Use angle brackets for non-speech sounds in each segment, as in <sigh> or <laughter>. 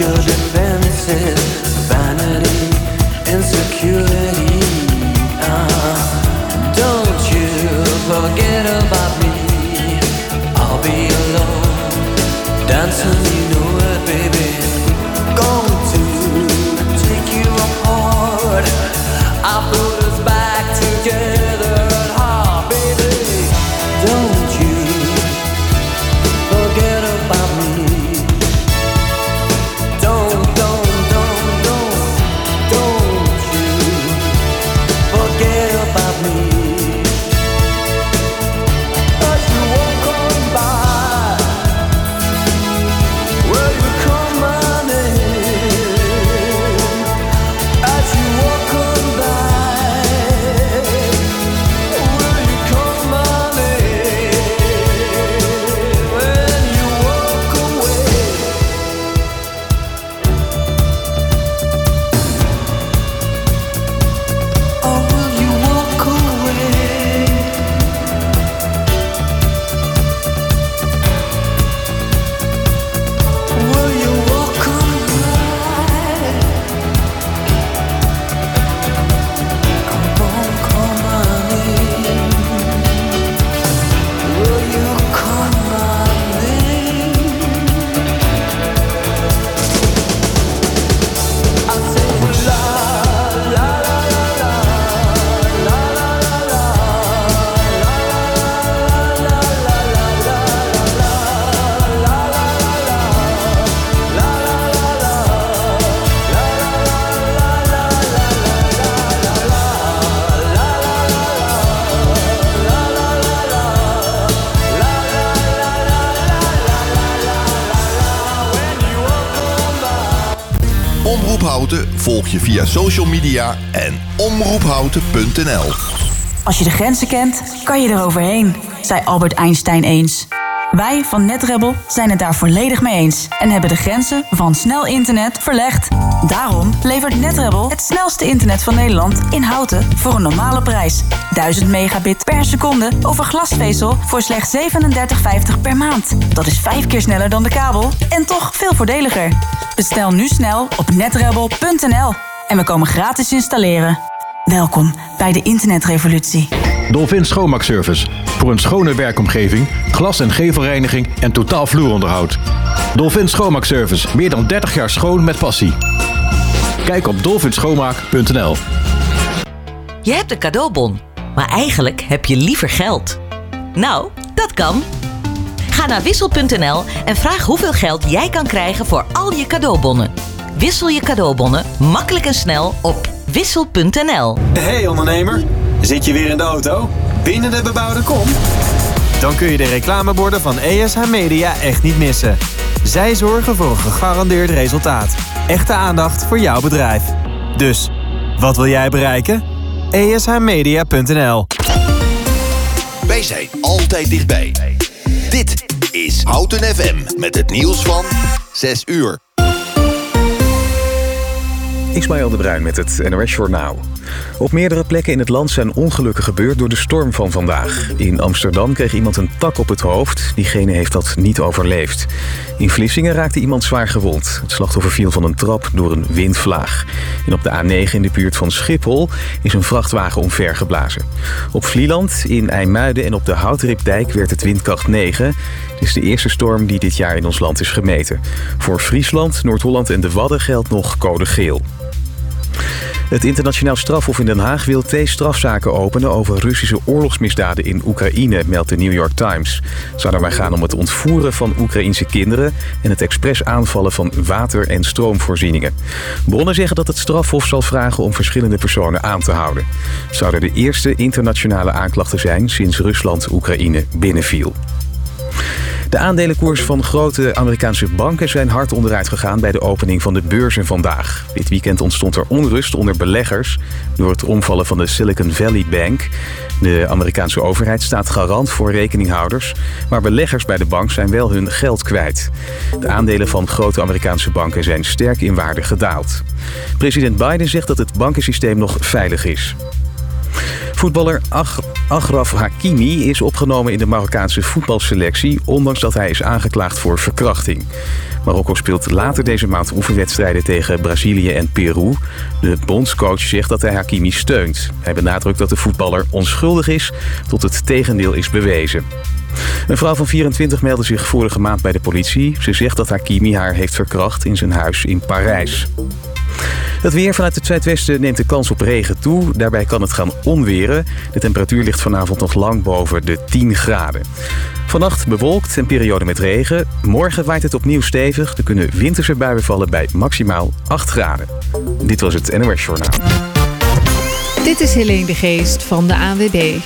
your defenses, vanity, insecurity. Uh, don't you forget about me. I'll be alone, dancing, Omroep Houten volg je via social media en omroephouten.nl. Als je de grenzen kent, kan je eroverheen, zei Albert Einstein eens. Wij van NetRebel zijn het daar volledig mee eens en hebben de grenzen van snel internet verlegd. Daarom levert NetRebel het snelste internet van Nederland in houten voor een normale prijs. 1000 megabit per seconde over glasvezel voor slechts 37,50 per maand. Dat is vijf keer sneller dan de kabel en toch veel voordeliger. Bestel nu snel op netrebel.nl en we komen gratis installeren. Welkom bij de internetrevolutie. Dolphin Schoonmaakservice. Voor een schone werkomgeving, glas- en gevelreiniging en totaal vloeronderhoud. Dolphin Schoonmaakservice. Meer dan 30 jaar schoon met passie. Kijk op dolphinschoonmaak.nl Je hebt een cadeaubon, maar eigenlijk heb je liever geld. Nou, dat kan. Ga naar wissel.nl en vraag hoeveel geld jij kan krijgen voor al je cadeaubonnen. Wissel je cadeaubonnen makkelijk en snel op wissel.nl. Hey ondernemer, zit je weer in de auto? Binnen de bebouwde kom? Dan kun je de reclameborden van ESH Media echt niet missen. Zij zorgen voor een gegarandeerd resultaat. Echte aandacht voor jouw bedrijf. Dus, wat wil jij bereiken? ESHmedia.nl Wij zijn altijd dichtbij. Dit is Houten FM met het nieuws van 6 uur. Ismaël de Bruin met het NOS Journaal. Op meerdere plekken in het land zijn ongelukken gebeurd door de storm van vandaag. In Amsterdam kreeg iemand een tak op het hoofd. Diegene heeft dat niet overleefd. In Vlissingen raakte iemand zwaar gewond. Het slachtoffer viel van een trap door een windvlaag. En op de A9 in de buurt van Schiphol is een vrachtwagen omvergeblazen. Op Vlieland, in IJmuiden en op de Houtripdijk werd het windkracht 9. Het is de eerste storm die dit jaar in ons land is gemeten. Voor Friesland, Noord-Holland en de Wadden geldt nog code geel. Het internationaal strafhof in Den Haag wil twee strafzaken openen over Russische oorlogsmisdaden in Oekraïne, meldt de New York Times. Het zou daarbij gaan om het ontvoeren van Oekraïnse kinderen en het expres aanvallen van water- en stroomvoorzieningen. Bronnen zeggen dat het strafhof zal vragen om verschillende personen aan te houden. Zouden de eerste internationale aanklachten zijn sinds Rusland Oekraïne binnenviel. De aandelenkoers van grote Amerikaanse banken zijn hard onderuit gegaan bij de opening van de beurzen vandaag. Dit weekend ontstond er onrust onder beleggers door het omvallen van de Silicon Valley Bank. De Amerikaanse overheid staat garant voor rekeninghouders, maar beleggers bij de bank zijn wel hun geld kwijt. De aandelen van grote Amerikaanse banken zijn sterk in waarde gedaald. President Biden zegt dat het bankensysteem nog veilig is. Voetballer Ach Agraf Hakimi is opgenomen in de Marokkaanse voetbalselectie... ondanks dat hij is aangeklaagd voor verkrachting. Marokko speelt later deze maand oefenwedstrijden tegen Brazilië en Peru. De bondscoach zegt dat hij Hakimi steunt. Hij benadrukt dat de voetballer onschuldig is tot het tegendeel is bewezen. Een vrouw van 24 meldde zich vorige maand bij de politie. Ze zegt dat Hakimi haar heeft verkracht in zijn huis in Parijs. Het weer vanuit het zuidwesten neemt de kans op regen toe. Daarbij kan het gaan onweren. De temperatuur ligt vanavond nog lang boven de 10 graden. Vannacht bewolkt en periode met regen. Morgen waait het opnieuw stevig. Er kunnen winterse buien vallen bij maximaal 8 graden. Dit was het NOS Journaal. Dit is Helene de Geest van de ANWB.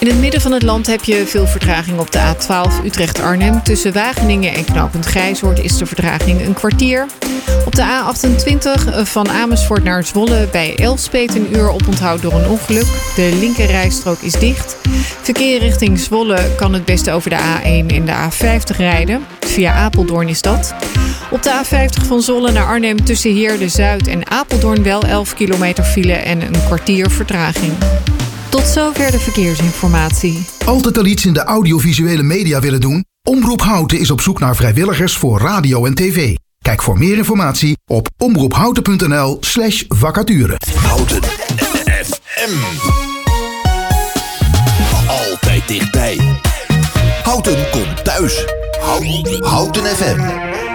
In het midden van het land heb je veel vertraging op de A12 Utrecht-Arnhem. Tussen Wageningen en knooppunt Grijshoort is de vertraging een kwartier. Op de A28 van Amersfoort naar Zwolle bij Elspet een uur oponthoud door een ongeluk. De linkerrijstrook is dicht. Verkeer richting Zwolle kan het beste over de A1 en de A50 rijden. Via Apeldoorn is dat. Op de A50 van Zwolle naar Arnhem tussen Heerde Zuid en Apeldoorn wel 11 kilometer file en een kwartier vertraging. Tot zover de verkeersinformatie. Altijd al iets in de audiovisuele media willen doen? Omroep Houten is op zoek naar vrijwilligers voor radio en tv. Kijk voor meer informatie op omroephouten.nl slash vacature. Houten FM. Altijd dichtbij. Houten komt thuis. Houten, Houten FM.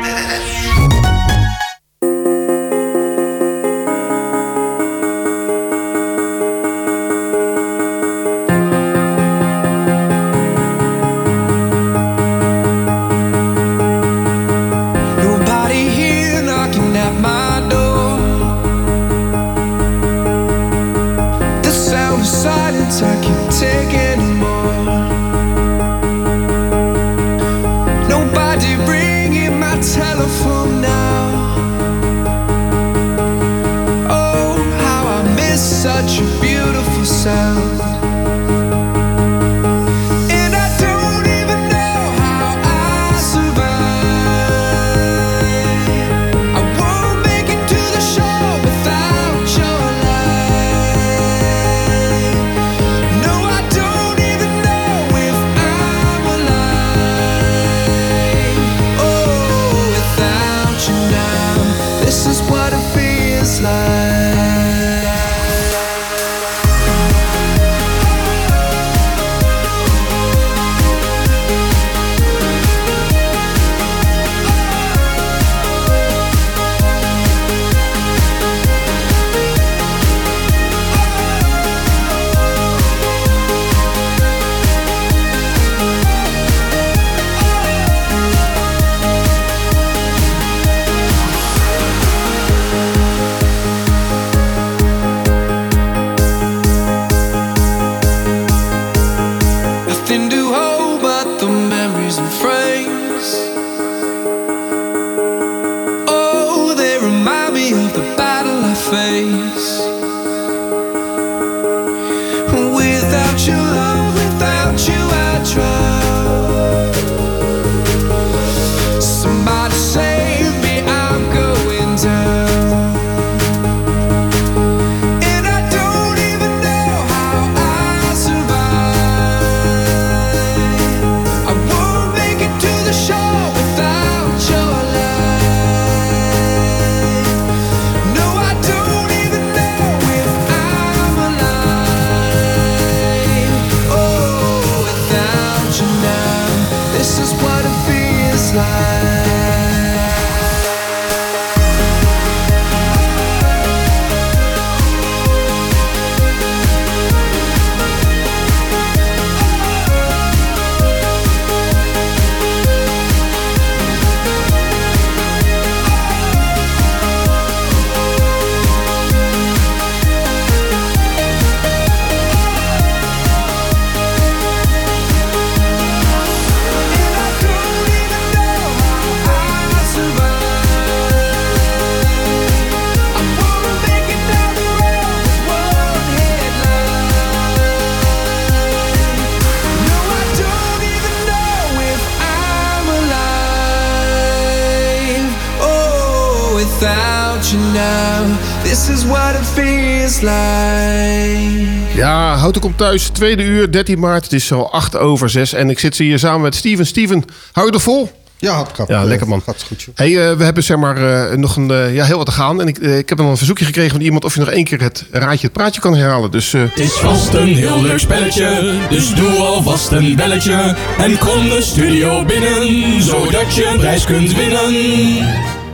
Without you now. This is what it feels like. Ja, Houten komt thuis, tweede uur, 13 maart. Het is zo 8 over 6 en ik zit hier samen met Steven. Steven, hou je er vol? Ja, het gaat. Ja, lekker man. Gaat goed, joh. Hey, eh, we hebben zeg maar eh, nog een, eh, ja, heel wat te gaan. En ik, ik heb dan een verzoekje gekregen van iemand of je nog één keer het raadje het praatje kan herhalen. Dus Het is vast een heel leuk spelletje, dus doe alvast een belletje. En kom de studio binnen, zodat je een prijs kunt winnen.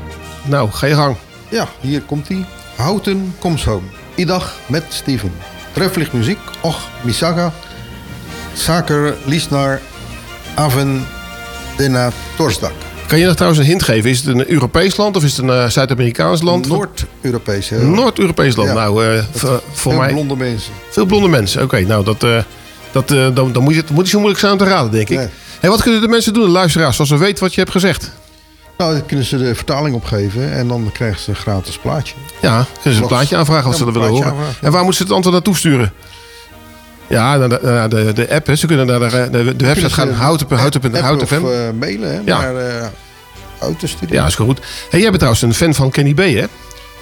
Nou, ga je gang. Ja, hier komt hij. Houten comes home. Idag met Steven. Treffelijk muziek. Och, Misaga. Zaker, Liesnar, Aven, Dena, Torsdak. Kan je nog trouwens een hint geven? Is het een Europees land of is het een eh, Zuid-Amerikaans land? Noord-Europees. Noord-Europees land. Ja. Nou, eh, v- voor Veel mij... blonde mensen. Veel blonde mensen. Oké, nou, dat, eh, dat, dan, dan moet, je, het moet niet zo moeilijk zijn om te raden, denk ik. Nee. Hey, wat kunnen de mensen doen, de luisteraars, als ze weten wat je hebt gezegd? Nou, dan kunnen ze de vertaling opgeven en dan krijgen ze een gratis plaatje. Ja, kunnen ze een plaatje aanvragen als Ja, ze dat willen horen. aanvragen. En waar moeten ze het antwoord naartoe sturen? Ja, naar de, naar de, de app. Hè. Ze kunnen naar de, de, de website gaan. ze Houten, houten, houten, of eh, mailen hè, Ja. naar uh, Autostudio. Ja, is goed. Hey, jij bent trouwens een fan van Kenny B, hè?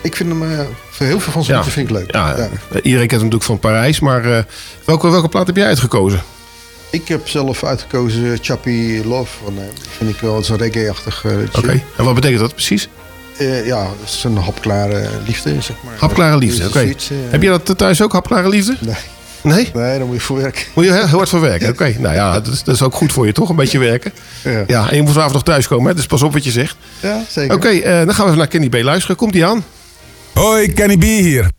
Ik vind hem, eh, voor heel veel van zijn Ja. vind ik leuk. Ja, Ja. eh, iedereen kent hem natuurlijk van Parijs. Maar eh, welke, welke plaat heb jij uitgekozen? Ik heb zelf uitgekozen Chappie Love van hem. Vind ik wel een reggae-achtig eh. Oké. En wat betekent dat precies? Eh, ja, het is een hapklare liefde, zeg maar. Hapklare liefde, oké. Zoiets, eh, Heb je dat thuis ook, hapklare liefde? Nee. Nee? Nee, dan moet je voor werken. Moet je heel hard voor werken? <laughs> Oké. Nou ja, dat is, dat is ook goed voor je, toch? Een beetje werken. Ja, Ja, en je moet vanavond nog thuiskomen, hè? Dus pas op wat je zegt. ja zeker. Oké, eh, dan gaan we even naar Kenny B luisteren. Komt hij aan? Hoi, Kenny B hier.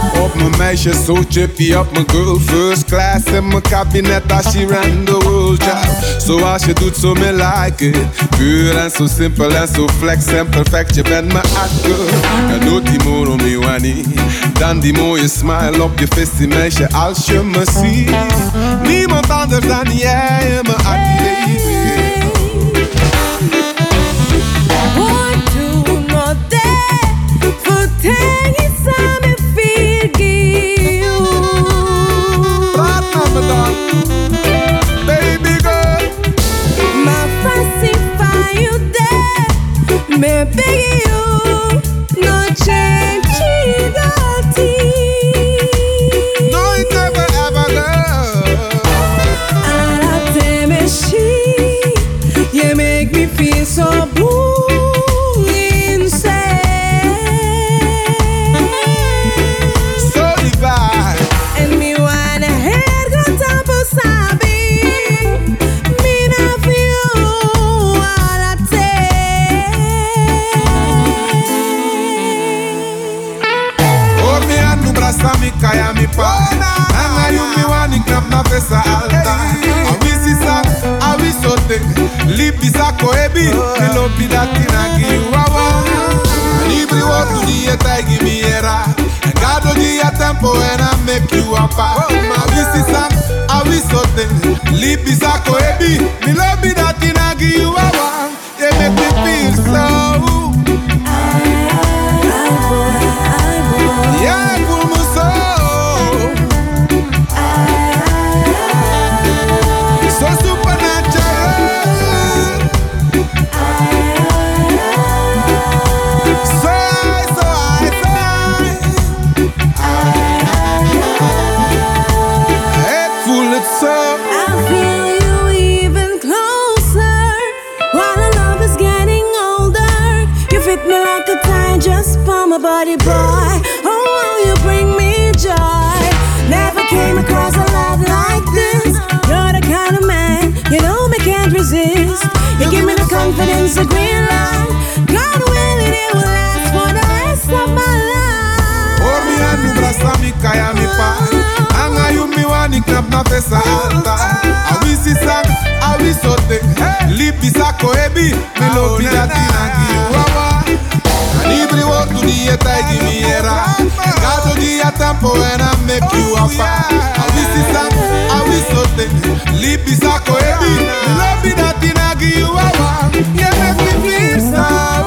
Flip op mijn meisje, zo chippy op mijn girl. First class in mijn kabinet als she ran the world, ja. Zoals je doet, zo me like it. Puur en zo simpel en zo flex en perfect. Je bent mijn hot girl. En doet die moro mi wani. Dan die mooie smile op je vissie, meisje, als je me ziet. Niemand anders dan jij mijn hart, baby. Praat met me Ramadan. Baby girl. You there, me you. koebi elopi dati nagi wawa libri wotu di eta gimi era gado di a tempo ena make you apa ma visi san awisote ebi, koebi milobi dati nagi wawa se santa awisi sang awisote lipi sako ebi milopi latinagi wawa. Libri work to the eta give me era Gato di atampo and I make you a fa. Awisi sang awisote lipi sako ebi milopi latinagi wawa. Yeah make me feel sad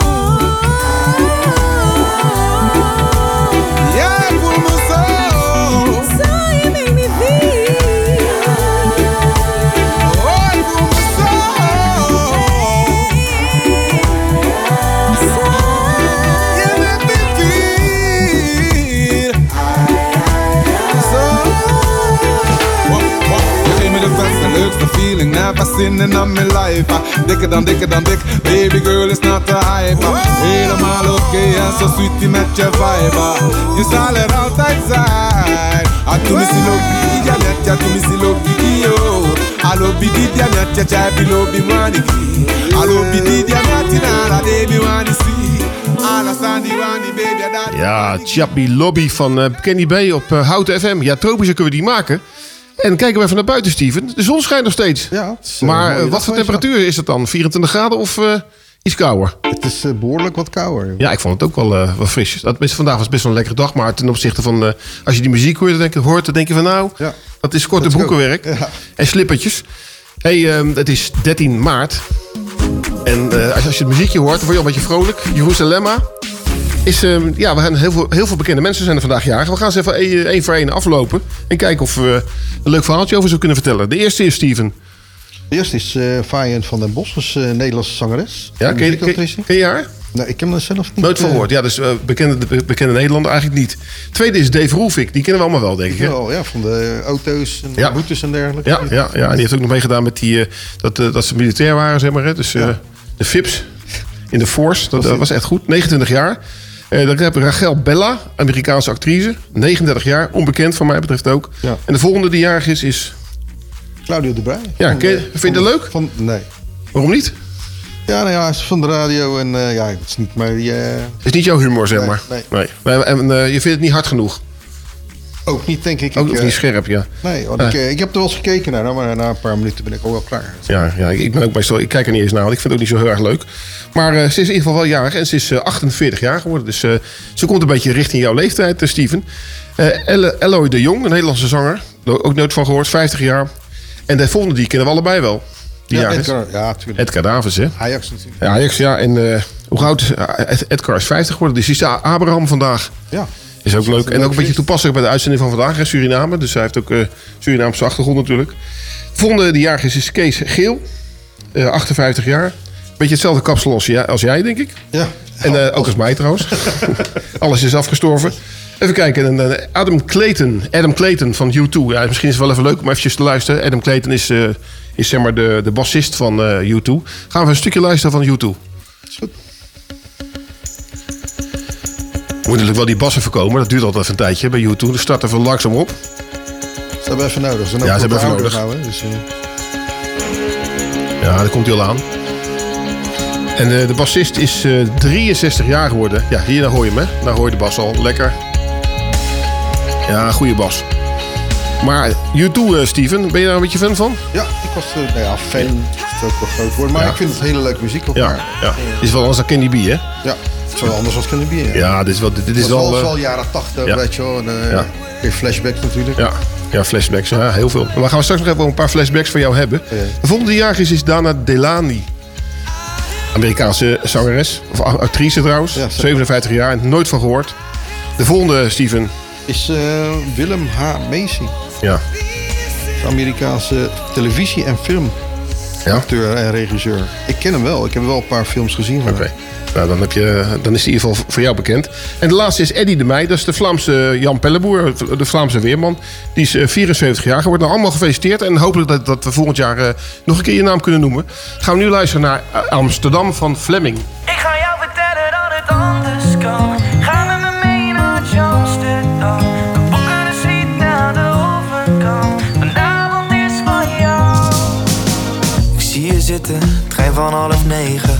Yeah, in my life. ah. Dikker dan, dikker dan dik. Baby girl is not hype. ah. Helemaal oké en zo sweetie met je vibe. ah. Je zal er altijd zijn. Ah, ja net, ja yo. Alo dia ja bi. Alo dia na la baby wani. Ja, Chappie Lobby van eh, Kenny B op eh, Houten FM. Ja, tropische kunnen we die maken. En kijken we even naar buiten, Steven. De zon schijnt nog steeds. Ja, is, eh, maar eh, wat voor temperatuur is het dan? 24 graden of eh, iets kouder? Het is eh, behoorlijk wat kouder. Ja, ik vond het ook wel, eh, wel fris. Dat, is- vandaag was best wel een lekkere dag. Maar ten opzichte van... als je die muziek hoort, dan denk, hoort, dan denk je van... Nou, dat is korte broekenwerk. En slippertjes. hey, ehm, het is 13 maart. En als, als je het muziekje hoort, dan word je al een beetje vrolijk. Jeruzalemma. Is, ehm, ja, we gaan heel veel, heel veel bekende mensen zijn er vandaag jarig. We gaan ze even één voor één aflopen. En kijken of we een leuk verhaaltje over ze kunnen vertellen. De eerste is Steven. De eerste is Fayen van den Bos, dus, eh, Nederlandse zangeres. Ja, ken je, ken, ken je haar? Nee, ik heb hem zelf niet. Nooit van gehoord. Ja, dus eh, bekende, be- bekende Nederlander eigenlijk niet. Tweede is Dave Roelvik. Die kennen we allemaal wel, denk ik. Hè? Wel, ja, van de auto's en Ja. boetes en dergelijke. Ja, ja, ja, en die heeft ook nog meegedaan met die, dat, dat ze militair waren, zeg maar. Hè? Dus de FIPS in de Force. Dat, dat was echt goed. 29 jaar. Eh dan heb je Rachel Bella, Amerikaanse actrice. 39 jaar. Onbekend van mij betreft ook. En de volgende die jarig is, is... Claudio de Brij. Ja, Van je- vind je dat leuk? Van, nee. Waarom niet? Ja, nou ja, hij is van de radio en eh, ja, het is niet maar eh, is niet jouw humor, zeg maar. nee. nee. En eh, je vindt het niet hard genoeg. Ook niet, denk ik. Ook ik, of eh, niet scherp, ja. Nee, want Ah. ik, eh, ik heb er wel eens gekeken naar, maar na een paar minuten ben ik ook wel klaar. Ja, ja, ik ben ook meestal, ik kijk er niet eens naar, want ik vind het ook niet zo heel erg leuk. Maar eh, ze is in ieder geval wel jarig en ze is eh, 48 jaar geworden. Dus ze komt een beetje richting jouw leeftijd, Steven. Eloy de Jong, een Nederlandse zanger. Ook nooit van gehoord, 50 jaar. En de volgende die kennen we allebei wel. Die Ja. Edgar, ja, tuurlijk. Edgar Davids, hè? Ajax natuurlijk. Ja, Ajax, ja. En hoe oud is Ed- Edgar is 50 geworden. Dus die is Abraham vandaag. Ja. Is ook leuk. En ook een beetje toepasselijk bij de uitzending van vandaag in Suriname. Dus hij heeft ook eh Surinaamse achtergrond natuurlijk. Volgende die jarig is, is Kees Geel. Eh, 58 jaar. Beetje hetzelfde kapsel als, jij- als jij, denk ik. Ja. En eh, ook als mij trouwens. <laughs> Alles is afgestorven. Even kijken. En, Adam Clayton. Adam Clayton van U2. Ja, misschien is het wel even leuk om eventjes te luisteren. Adam Clayton is, is zeg maar de, de bassist van eh, U2. Gaan we een stukje luisteren van U2. Moet natuurlijk wel die bassen voorkomen. Dat duurt altijd even een tijdje bij U2. Dus start even langzaam op. Ze hebben even nodig. Ze Ja, ze hebben even nodig. nou, dus, eh, Ja, daar komt hij al aan. En eh, de bassist is eh, 63 jaar geworden. Ja, hier daar hoor je hem, hè? Daar hoor je de bas al. Lekker. Ja, goede bas. Maar U2, eh, Steven, ben je daar een beetje fan van? ja, ik was eh, nou ja, fan. Dat is ook wel groot woord. Maar Ja. ik vind het hele leuke muziek ook. Ja, ja. Is wel anders dan Kenny B, hè? Ja, het wel anders dan Kenny B. Ja, dit is wel... Dit, is was wel, wel, eh, wel jaren 80, ja. weet je wel. En, eh, Ja. flashbacks natuurlijk. Ja, ja, flashbacks. Ja, heel veel. Maar we gaan straks nog even een paar flashbacks van jou hebben. De volgende jaar is, is Dana Delany. Amerikaanse zangeres. Of actrice trouwens. 57 jaar. Nooit van gehoord. De volgende, Steven. Is eh, Willem H. Macy. Ja. Amerikaanse televisie- en film. Ja? Acteur en regisseur. Ik ken hem wel. Ik heb wel een paar films gezien van Oké. Nou, dan, heb je, dan is hij in ieder geval voor jou bekend. En de laatste is Eddie de Meij. Dat is de Vlaamse Jan Pelleboer, de Vlaamse weerman. Die is eh, 74 jaar geworden. Nou, allemaal gefeliciteerd. En hopelijk dat, dat we volgend jaar eh, nog een keer je naam kunnen noemen. Gaan we nu luisteren naar eh, Amsterdam van Fleming. Ik ga jou vertellen dat het anders kan. Ga met me mee naar Amsterdam. We boeken een suite naar de overkant. Vanavond is van jou. Ik zie je zitten, trein van half negen.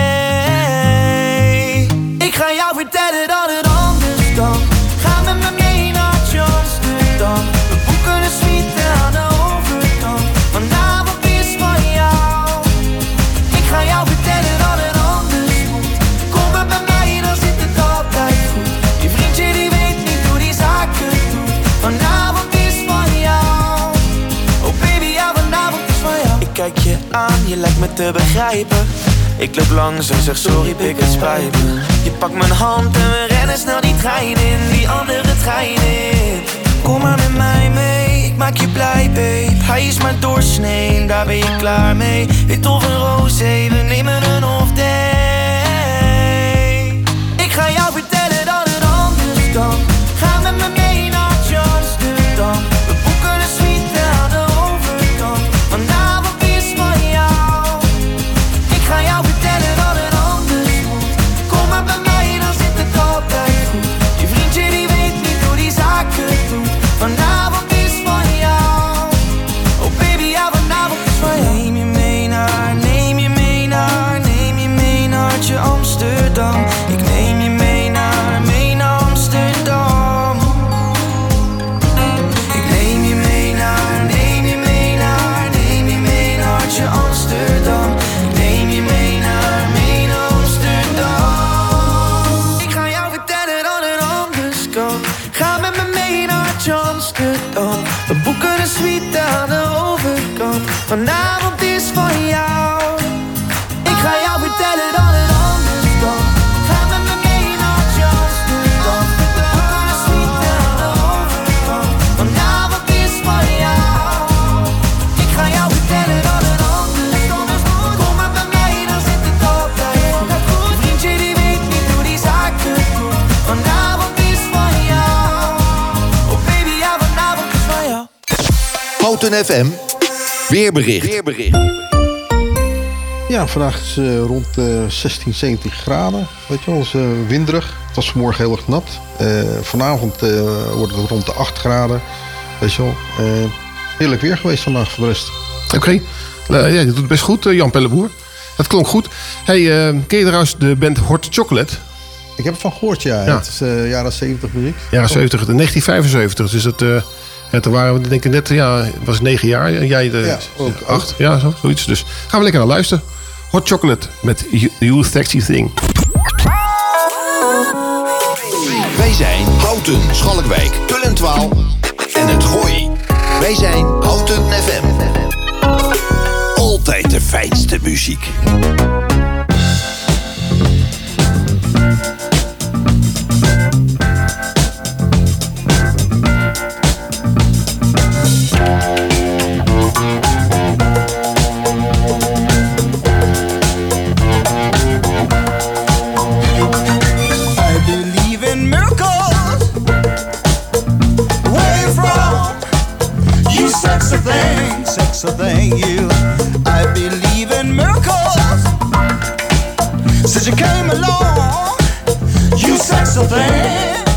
Ga jou vertellen dat het anders dan. Ga met me mee naar Amsterdam. We boeken een suite aan de overkant. Vanavond is van jou. Ik ga jou vertellen dat het anders moet. Kom maar bij mij, dan zit het altijd goed. Je vriendje die weet niet hoe die zaken doet. Vanavond is van jou. Oh baby, ja, vanavond is van jou. Ik kijk je aan, je lijkt me te begrijpen. Ik loop langs en zeg sorry pik het spijt me. Je pakt mijn hand en we rennen snel die trein in Die andere trein in. Kom maar met mij mee, ik maak je blij babe. Hij is maar doorsnee, daar ben je klaar mee. Wit of een roze, we nemen een off day Ik ga jou vertellen dat het anders kan Vanavond is van jou. Ik ga jou vertellen dat anders kan. Ga met me mee Amsterdam. We. Ik ga jou vertellen dat het anders kan. Kom maar mij, dan zit het altijd goed. Je vriendje die weet niet hoe die zaken doet. Vanavond is van jou. Oh baby, ja vanavond is van jou. Houten FM. Weerbericht. Ja, vandaag is het rond eh 16, 17 graden. Weet je wel, is eh, winderig. Het was vanmorgen heel erg nat. Eh, vanavond eh, wordt het rond de 8 graden. Weet je wel. eh, heerlijk weer geweest vandaag voor de rest. Oké. Eh, ja, je doet het best goed, eh, Jan Pelleboer. Het klonk goed. Hey, eh, ken je trouwens de band Hot Chocolate? Ik heb ervan gehoord, ja. Ja. Het is eh, jaren 70 muziek. Jaren 70, 1975. Dus het, eh ja, toen waren we denk ik net, ja, was negen jaar. En jij de, Ja, ook, acht. Ja, zo, zoiets. Dus gaan we lekker naar luisteren. Hot Chocolate met You- You Sexy Thing. Wij zijn Houten, Schalkwijk, Tullentwaal en het Gooi. Wij zijn Houten FM. Altijd de fijnste muziek. Thing, thank you. I believe in miracles. Since you came along, you sexy thing.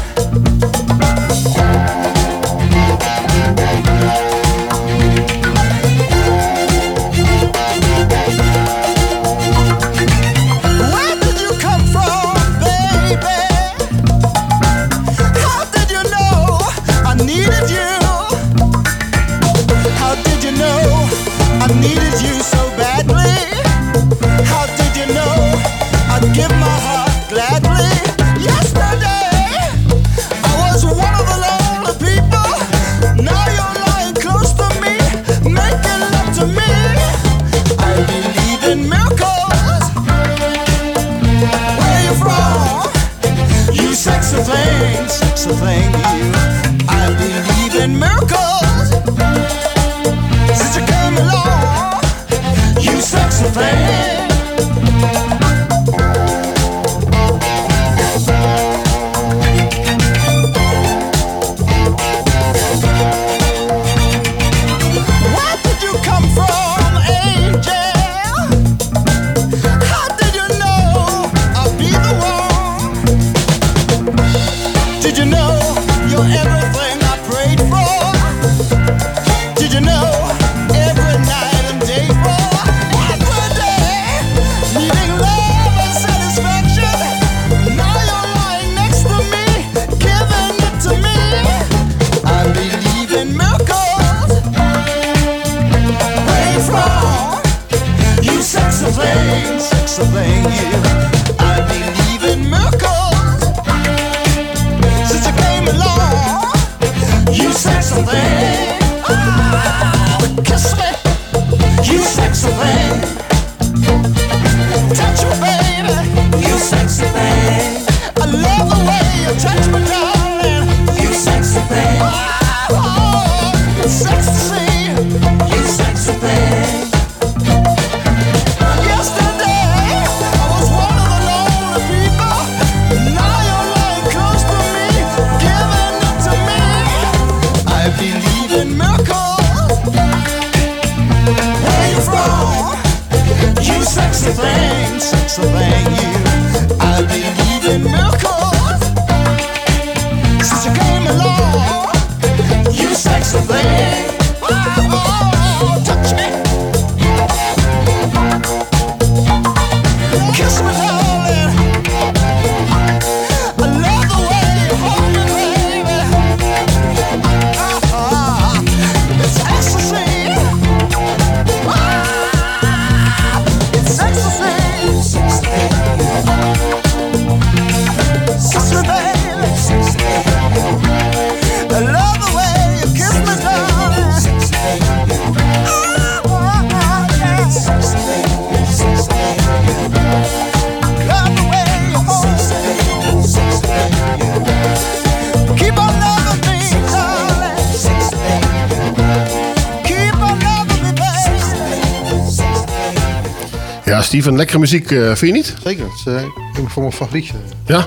church Ja, Steven, lekkere muziek, eh, vind je niet? Zeker, het is eh, een van mijn favorietje. Ja?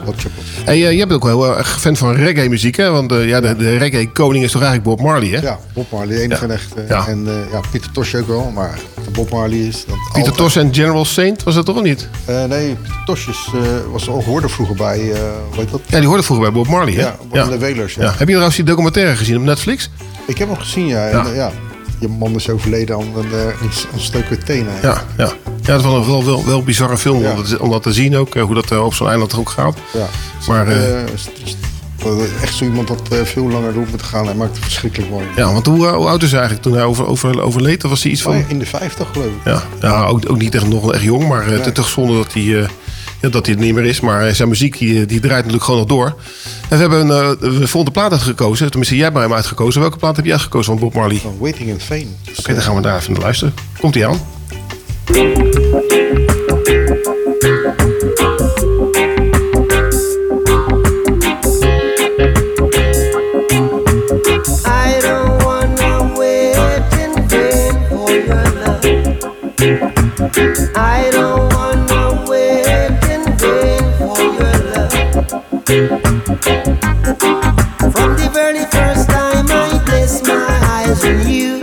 Hey, eh, jij bent ook wel heel erg fan van reggae muziek, hè? Want eh, ja, de, de reggae koning is toch eigenlijk Bob Marley, hè? Ja, Bob Marley, enige en echt. eh, Ja. En eh, ja, Pieter Tosh ook wel, maar Bob Marley is... Dat Pieter Tosh en General Saint, was dat toch niet? Eh, nee, Pieter Tosh eh, was al hoorde vroeger bij, eh hoe heet dat? Ja, die hoorde vroeger bij Bob Marley, hè? Ja, Bob de Wailers, ja. Heb je trouwens die documentaire gezien op Netflix? Ik heb hem gezien, ja. En, Ja. eh, ja. Je man is overleden aan een uh, ontstoken tenen. Ja, ja. Ja dat was een wel, wel, wel bizarre film om, dat, om dat te zien ook. eh, Hoe dat eh, op zo'n eiland ook gaat. Ja. Maar, eh, echt zo iemand dat veel langer door moet gaan. Hij maakt het verschrikkelijk mooi. ja, want hoe, hoe oud is hij eigenlijk toen hij over, over, overleed? Was hij iets van... Oh, in de 50 geloof ik. Ja, ja ook, ook niet echt, nog echt jong, maar het is Nee. toch zonde dat hij, ja, dat hij het niet meer is. Maar zijn muziek die, die draait natuurlijk gewoon nog door. En we hebben een uh, de volgende plaat uitgekozen. Tenminste, jij hebt hem uitgekozen. Welke plaat heb jij uitgekozen van Bob Marley? Van Waiting in Fame. Oké, dan gaan we daar even naar luisteren. Komt hij aan? From the very first time I place my eyes on you,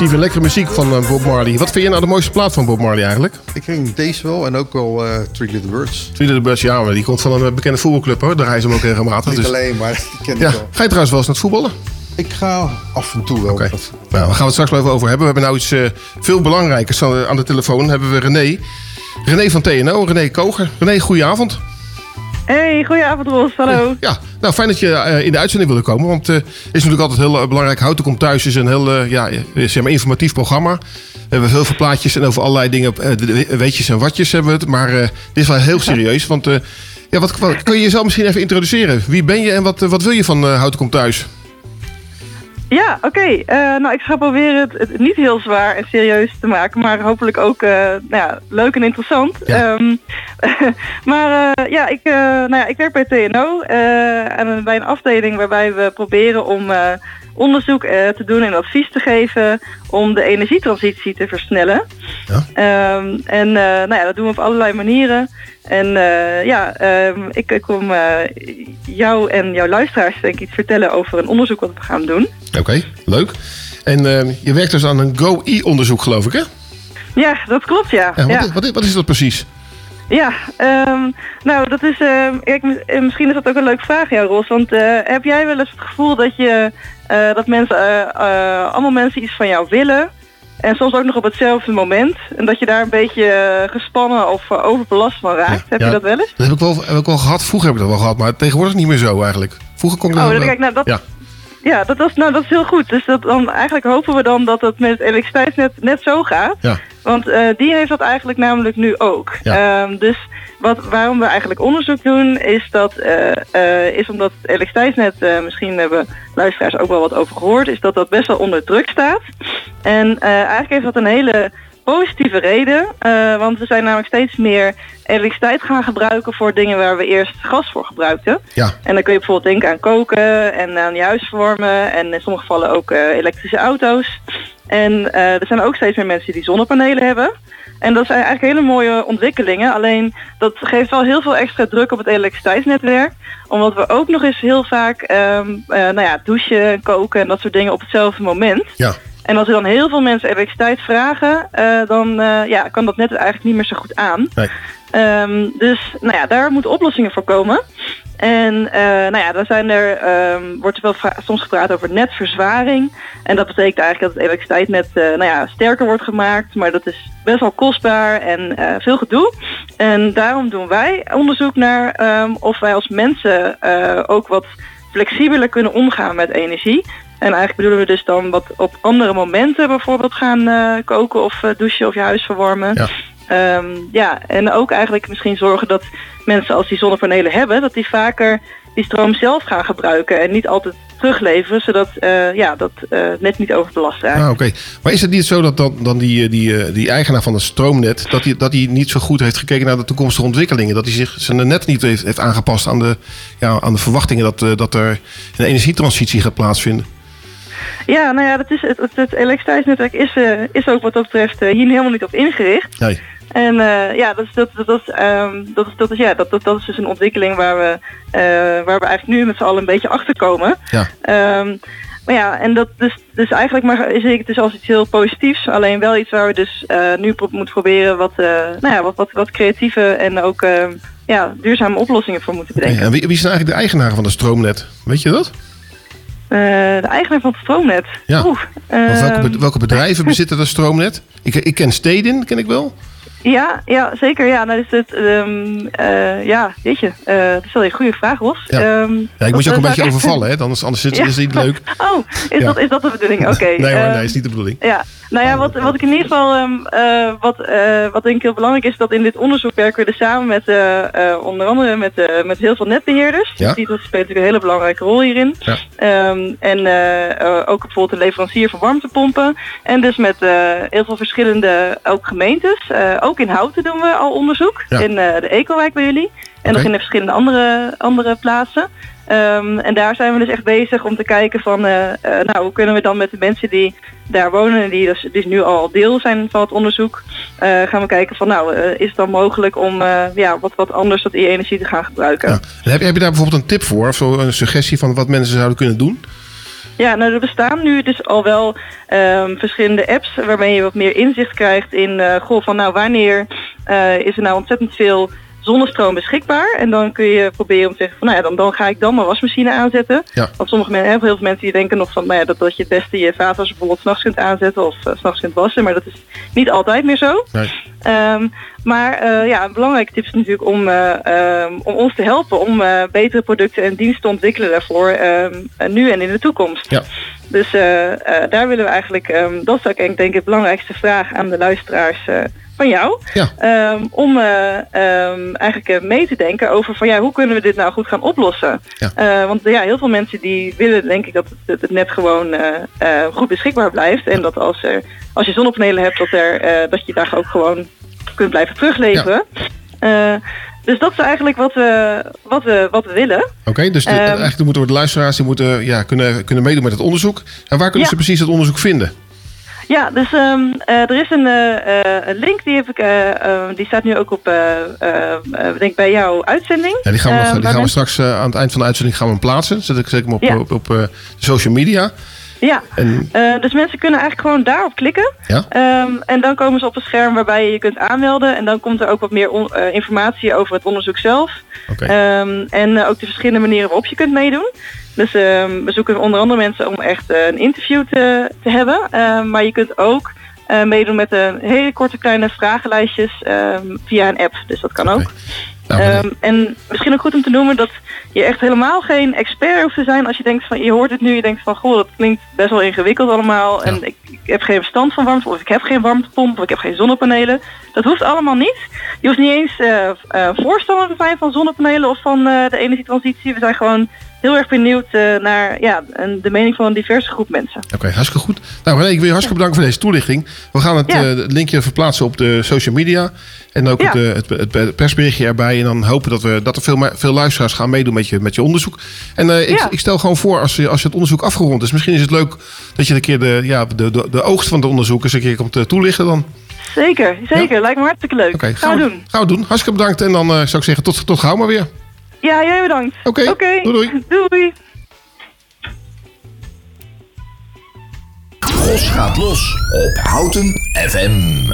Steven, lekkere muziek van eh, Bob Marley. Wat vind je nou de mooiste plaat van Bob Marley eigenlijk? Ik ging deze wel en ook wel eh Three Little Birds. Three Little Birds, ja, maar die komt van een eh, bekende voetbalclub hoor. Daar rijden ze hem ook regelmatig. Niet dus- alleen, maar die ken ik Ja. wel. Ga je trouwens wel eens naar het voetballen? Ik ga af en toe wel. Nou, daar gaan we het straks wel even over hebben. We hebben nou iets veel belangrijkers aan de, aan de telefoon. hebben we René. René van TNO, René Koger. René, goedenavond. Hey, goedenavond Ros, hallo. Ja, nou fijn dat je eh, in de uitzending wilde komen. Want eh, het is natuurlijk altijd heel eh, belangrijk. Houten komt thuis is een heel eh, ja, eh, zeg maar informatief programma. We hebben heel veel plaatjes en over allerlei dingen. eh, weetjes en watjes hebben we het. Maar eh, dit is wel heel serieus. Want eh, ja, wat, wat- kun je jezelf misschien even introduceren? Wie ben je en wat, eh, wat wil je van eh, Houten komt thuis? Ja, oké. Eh, nou, ik ga proberen het, het niet heel zwaar en serieus te maken, maar hopelijk ook eh, nou ja, leuk en interessant. Ehm, <laughs> maar eh, ja, ik, nou ja, ik werk bij TNO en bij een afdeling waarbij we proberen om onderzoek eh, te doen en advies te geven om de energietransitie te versnellen. Ehm, en eh, nou ja, dat doen we op allerlei manieren. En eh, ja, ehm, ik, ik kom jou en jouw luisteraars denk ik iets vertellen over een onderzoek wat we gaan doen. Oké, leuk. En eh, je werkt dus aan een GO-E-onderzoek, geloof ik, hè? Ja, dat klopt ja. Ja, wat, ja. is- wat, is- wat is dat precies? Ja, ehm, nou dat is, ehm, eh, misschien is dat ook een leuke vraag, jou Ros. Want heb jij wel eens het gevoel dat je, eh, dat mensen, eh, eh, allemaal mensen iets van jou willen en soms ook nog op hetzelfde moment en dat je daar een beetje gespannen of overbelast van raakt? heb Ja, je dat wel eens? Dat heb ik wel, heb ik wel gehad. Vroeger heb ik dat wel gehad, maar tegenwoordig niet meer zo eigenlijk. Vroeger kon ik Oh, dan kijk, nou, dat- ja. Ja, dat, was, nou, dat is heel goed. Dus dat, dan, eigenlijk hopen we dan dat het met het elektriciteitsnet net zo gaat. Ja. Want eh, die heeft dat eigenlijk namelijk nu ook. Ehm, dus wat, waarom we eigenlijk onderzoek doen, is, dat, eh, eh, is omdat het elektriciteitsnet, misschien hebben luisteraars ook wel wat over gehoord, is dat dat best wel onder druk staat. En eigenlijk heeft dat een hele positieve reden. eh, want we zijn namelijk steeds meer elektriciteit gaan gebruiken voor dingen waar we eerst gas voor gebruikten. Ja. En dan kun je bijvoorbeeld denken aan koken en aan je huis verwarmen en in sommige gevallen ook eh, elektrische auto's. En eh, er zijn ook steeds meer mensen die zonnepanelen hebben. En dat zijn eigenlijk hele mooie ontwikkelingen. Alleen dat geeft wel heel veel extra druk op het elektriciteitsnetwerk. Omdat we ook nog eens heel vaak eh, nou ja, douchen, koken en dat soort dingen op hetzelfde moment. Ja. En als er dan heel veel mensen elektriciteit vragen, eh, dan eh, ja, kan dat net eigenlijk niet meer zo goed aan. Nee. Ehm, dus nou ja, daar moeten oplossingen voor komen. En eh, nou ja, dan zijn er, ehm, wordt er wel soms gepraat over netverzwaring. En dat betekent eigenlijk dat het elektriciteitsnet eh, nou ja, sterker wordt gemaakt. Maar dat is best wel kostbaar en veel gedoe. En daarom doen wij onderzoek naar ehm, of wij als mensen ook wat flexibeler kunnen omgaan met energie. En eigenlijk bedoelen we dus dan wat op andere momenten bijvoorbeeld gaan eh, koken of eh, douchen of je huis verwarmen. Ja. Ehm, ja, en ook eigenlijk misschien zorgen dat mensen als die zonnepanelen hebben, dat die vaker die stroom zelf gaan gebruiken en niet altijd terugleveren, zodat eh, ja, dat net niet overbelast raakt. Ah, oké. Maar is het niet zo dat dan, dan die, die, die eigenaar van het stroomnet... dat hij dat die niet zo goed heeft gekeken naar de toekomstige ontwikkelingen? Dat hij zich zijn net niet heeft, heeft aangepast aan de, ja, aan de verwachtingen... Dat, dat er een energietransitie gaat plaatsvinden? Ja, nou ja, dat is, het, het, het elektriciteitsnetwerk is, eh, is ook wat dat betreft eh, hier helemaal niet op ingericht. Nee. En eh, ja, dat is, dat, dat, dat, is, ehm, dat, is, dat, is, ja dat, dat, dat is dus een ontwikkeling waar we, waar we eigenlijk nu met z'n allen een beetje achter komen. Ja. Ehm, maar ja, en dat dus, dus eigenlijk maar zie ik het dus als iets heel positiefs. Alleen wel iets waar we dus nu pro moeten proberen wat, nou ja, wat, wat, wat creatieve en ook eh, ja, duurzame oplossingen voor moeten bedenken. En wie, wie zijn eigenlijk de eigenaren van het stroomnet? Weet je dat? Eh, de eigenaar van het stroomnet. Ja. Oeh, welke, ehm, welke bedrijven bezitten dat stroomnet? Ik, ik ken Stedin, ken ik wel. Ja, ja, zeker. Ja, nou is het, ehm, eh, ja, weet je, eh, dat is wel een goede vraag, Ros. Ja. Ehm, Ja, ik moet je ook een beetje overvallen, hè? Anders, anders is, Ja. is het niet leuk. <laughs> Oh, is, Ja. dat, is dat de bedoeling? Oké. <laughs> nee hoor, ehm, nee, is niet de bedoeling. Ja, nou ja, wat, wat ik in ieder geval, eh, wat, wat denk ik heel belangrijk is, dat in dit onderzoek werken we dus samen met, onder andere met, met heel veel netbeheerders. Ja. Dus die dat speelt natuurlijk een hele belangrijke rol hierin. En ook bijvoorbeeld een leverancier van warmtepompen. En dus met heel veel verschillende ook gemeentes. Eh, ook in Houten doen we al onderzoek. Ja. In eh, de Ecowijk bij jullie. En nog Oké. in de verschillende andere, andere plaatsen. Ehm, en daar zijn we dus echt bezig om te kijken van, eh, eh, nou, hoe kunnen we dan met de mensen die daar wonen en die dus, nu al deel zijn van het onderzoek, gaan we kijken van, nou, is het dan mogelijk om ja, wat, wat anders dat die energie te gaan gebruiken? En heb, je- heb je daar bijvoorbeeld een tip voor? Of zo een suggestie van wat mensen zouden kunnen doen? Ja, nou er bestaan nu dus al wel ehm, verschillende apps waarmee je wat meer inzicht krijgt in eh goh, van nou wanneer eh, is er nou ontzettend veel zonnestroom beschikbaar. En dan kun je proberen om te zeggen van nou ja, dan, dan ga ik dan mijn wasmachine aanzetten. Ja. Want sommige mensen, heel veel mensen die denken nog van nou ja, dat, dat je het beste je vaatwas bijvoorbeeld s'nachts kunt aanzetten of s s'nachts kunt wassen. Maar dat is niet altijd meer zo. Nee. Ehm, maar eh, ja, een belangrijke tip is natuurlijk om, eh, ehm, om ons te helpen om eh, betere producten en diensten te ontwikkelen daarvoor ehm, eh, nu en in de toekomst. Ja. Dus eh, eh, daar willen we eigenlijk, dat is ook denk ik de belangrijkste vraag aan de luisteraars eh, van jou. Ehm, om eh, ehm, eigenlijk eh, mee te denken over van ja, hoe kunnen we dit nou goed gaan oplossen? Eh, want ja, heel veel mensen die willen denk ik dat het, het net gewoon goed beschikbaar blijft. En dat als, er, als je zonnepanelen hebt, dat, er, dat je daar ook gewoon kunt blijven terugleveren. Dus dat is eigenlijk wat we, wat we, wat we willen. Oké, dus de, Ehm, eigenlijk moeten we de luisteraars die moeten, ja, kunnen, kunnen meedoen met het onderzoek. En waar kunnen Ja. ze precies het onderzoek vinden? Ja, dus ehm, eh, er is een, eh, eh, een link, die, heb ik, eh, eh, die staat nu ook op, denk bij jouw uitzending. Ja, die gaan we, nog, Eh, die gaan we straks aan het eind van de uitzending gaan we hem plaatsen. Zet ik, zet ik hem op, Ja. op, social media. Ja, En dus mensen kunnen eigenlijk gewoon daarop klikken. Ja. Ehm, en dan komen ze op een scherm waarbij je je kunt aanmelden. En dan komt er ook wat meer on- informatie over het onderzoek zelf. Ehm, en ook de verschillende manieren waarop je kunt meedoen. Dus ehm, we zoeken onder andere mensen om echt eh, een interview te, te hebben. Ehm, maar je kunt ook eh, meedoen met een hele korte kleine vragenlijstjes ehm, via een app. Dus dat kan ook. Nou, en misschien ook goed om te noemen dat je echt helemaal geen expert hoeft te zijn als je denkt van je hoort het nu, je denkt van goh, dat klinkt best wel ingewikkeld allemaal. En ik, ik heb geen verstand van warmte, of ik heb geen warmtepomp, of ik heb geen zonnepanelen. Dat hoeft allemaal niet. Je hoeft niet eens eh, eh, voorstander te zijn van zonnepanelen of van eh, de energietransitie. We zijn gewoon heel erg benieuwd eh, naar ja, de mening van een diverse groep mensen. Oké, hartstikke goed. Nou ik wil je hartstikke bedanken voor deze toelichting. We gaan het, Ja. eh, linkje verplaatsen op de social media. En ook Ja. het, het, het persberichtje erbij. En dan hopen dat, we, dat er veel, veel luisteraars gaan meedoen met je, met je onderzoek. En eh, ik, ik stel gewoon voor, als je, als je het onderzoek afgerond is... misschien is het leuk dat je een keer de, ja, de, de, de oogst van het onderzoek... eens een keer komt toelichten dan. Zeker, zeker. Lijkt me hartstikke leuk. Oké, gaan we doen. Gaan we doen. Hartstikke bedankt. En dan zou ik zeggen, tot, tot gauw maar weer. Ja, jij bedankt. Oké, doei, doei. Doei. Gros gaat los op Houten FM.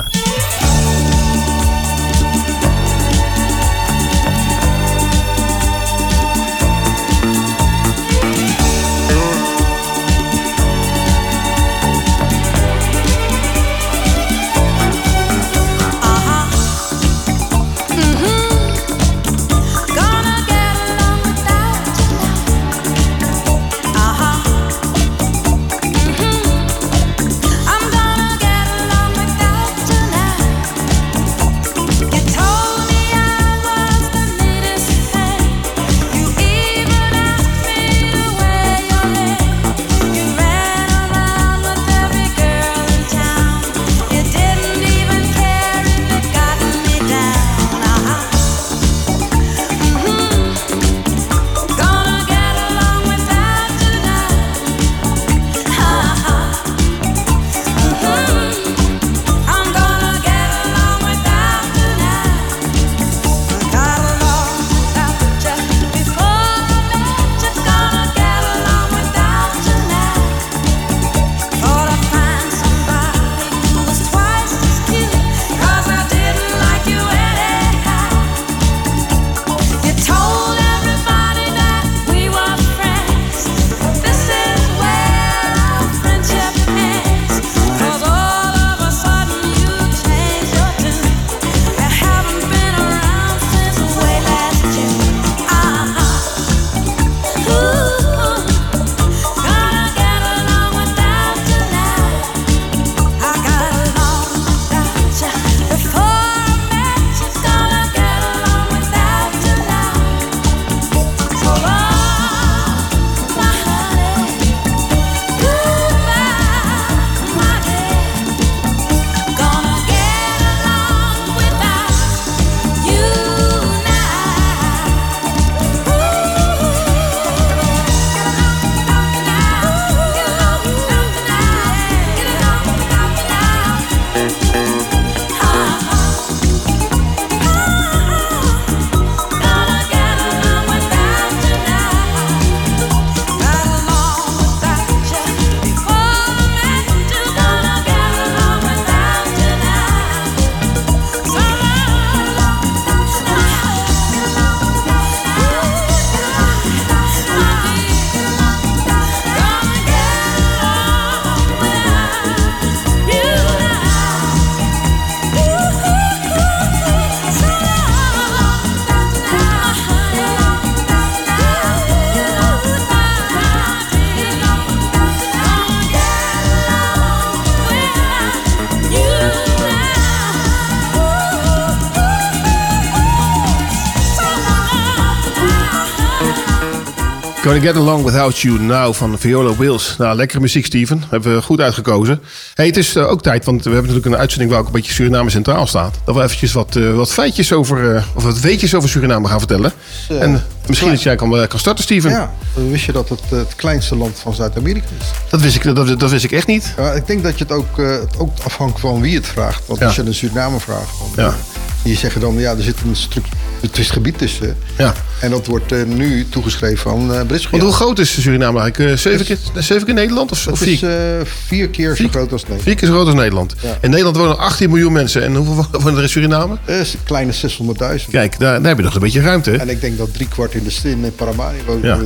Gonna Get Along Without You Now van Viola Wills. Nou, lekkere muziek, Steven. Hebben we goed uitgekozen. Hey, het is eh, ook tijd, want we hebben natuurlijk een uitzending waar ook een beetje Suriname centraal staat. Dat we eventjes wat, eh, wat feitjes over, eh, of wat weetjes over Suriname gaan vertellen. En misschien dat jij kan, kan starten, Steven. Ja, wist je dat het het kleinste land van Zuid-Amerika is? Dat wist ik, dat, dat wist ik echt niet. Ja, ik denk dat je het ook, het ook afhangt van wie het vraagt. Want Ja. als je een Suriname vraagt, dan Ja. die zeggen dan ja, er zit een stuk het is gebied tussen. Ja. En dat wordt eh, nu toegeschreven aan uh, Brits Want hoe groot is Suriname eigenlijk? Eh, zeven, keer, zeven keer Nederland? Of, of is vier, eh, vier keer zo groot als Nederland. vier keer zo groot als Nederland. Ja. In Nederland wonen 18 miljoen mensen. En hoeveel <laughs> wonen er in Suriname? Kleine 600.000. Kijk, daar, daar heb je nog een beetje ruimte. hè? En ik denk dat drie kwart in de in eh, Paramaribo woont. Ja.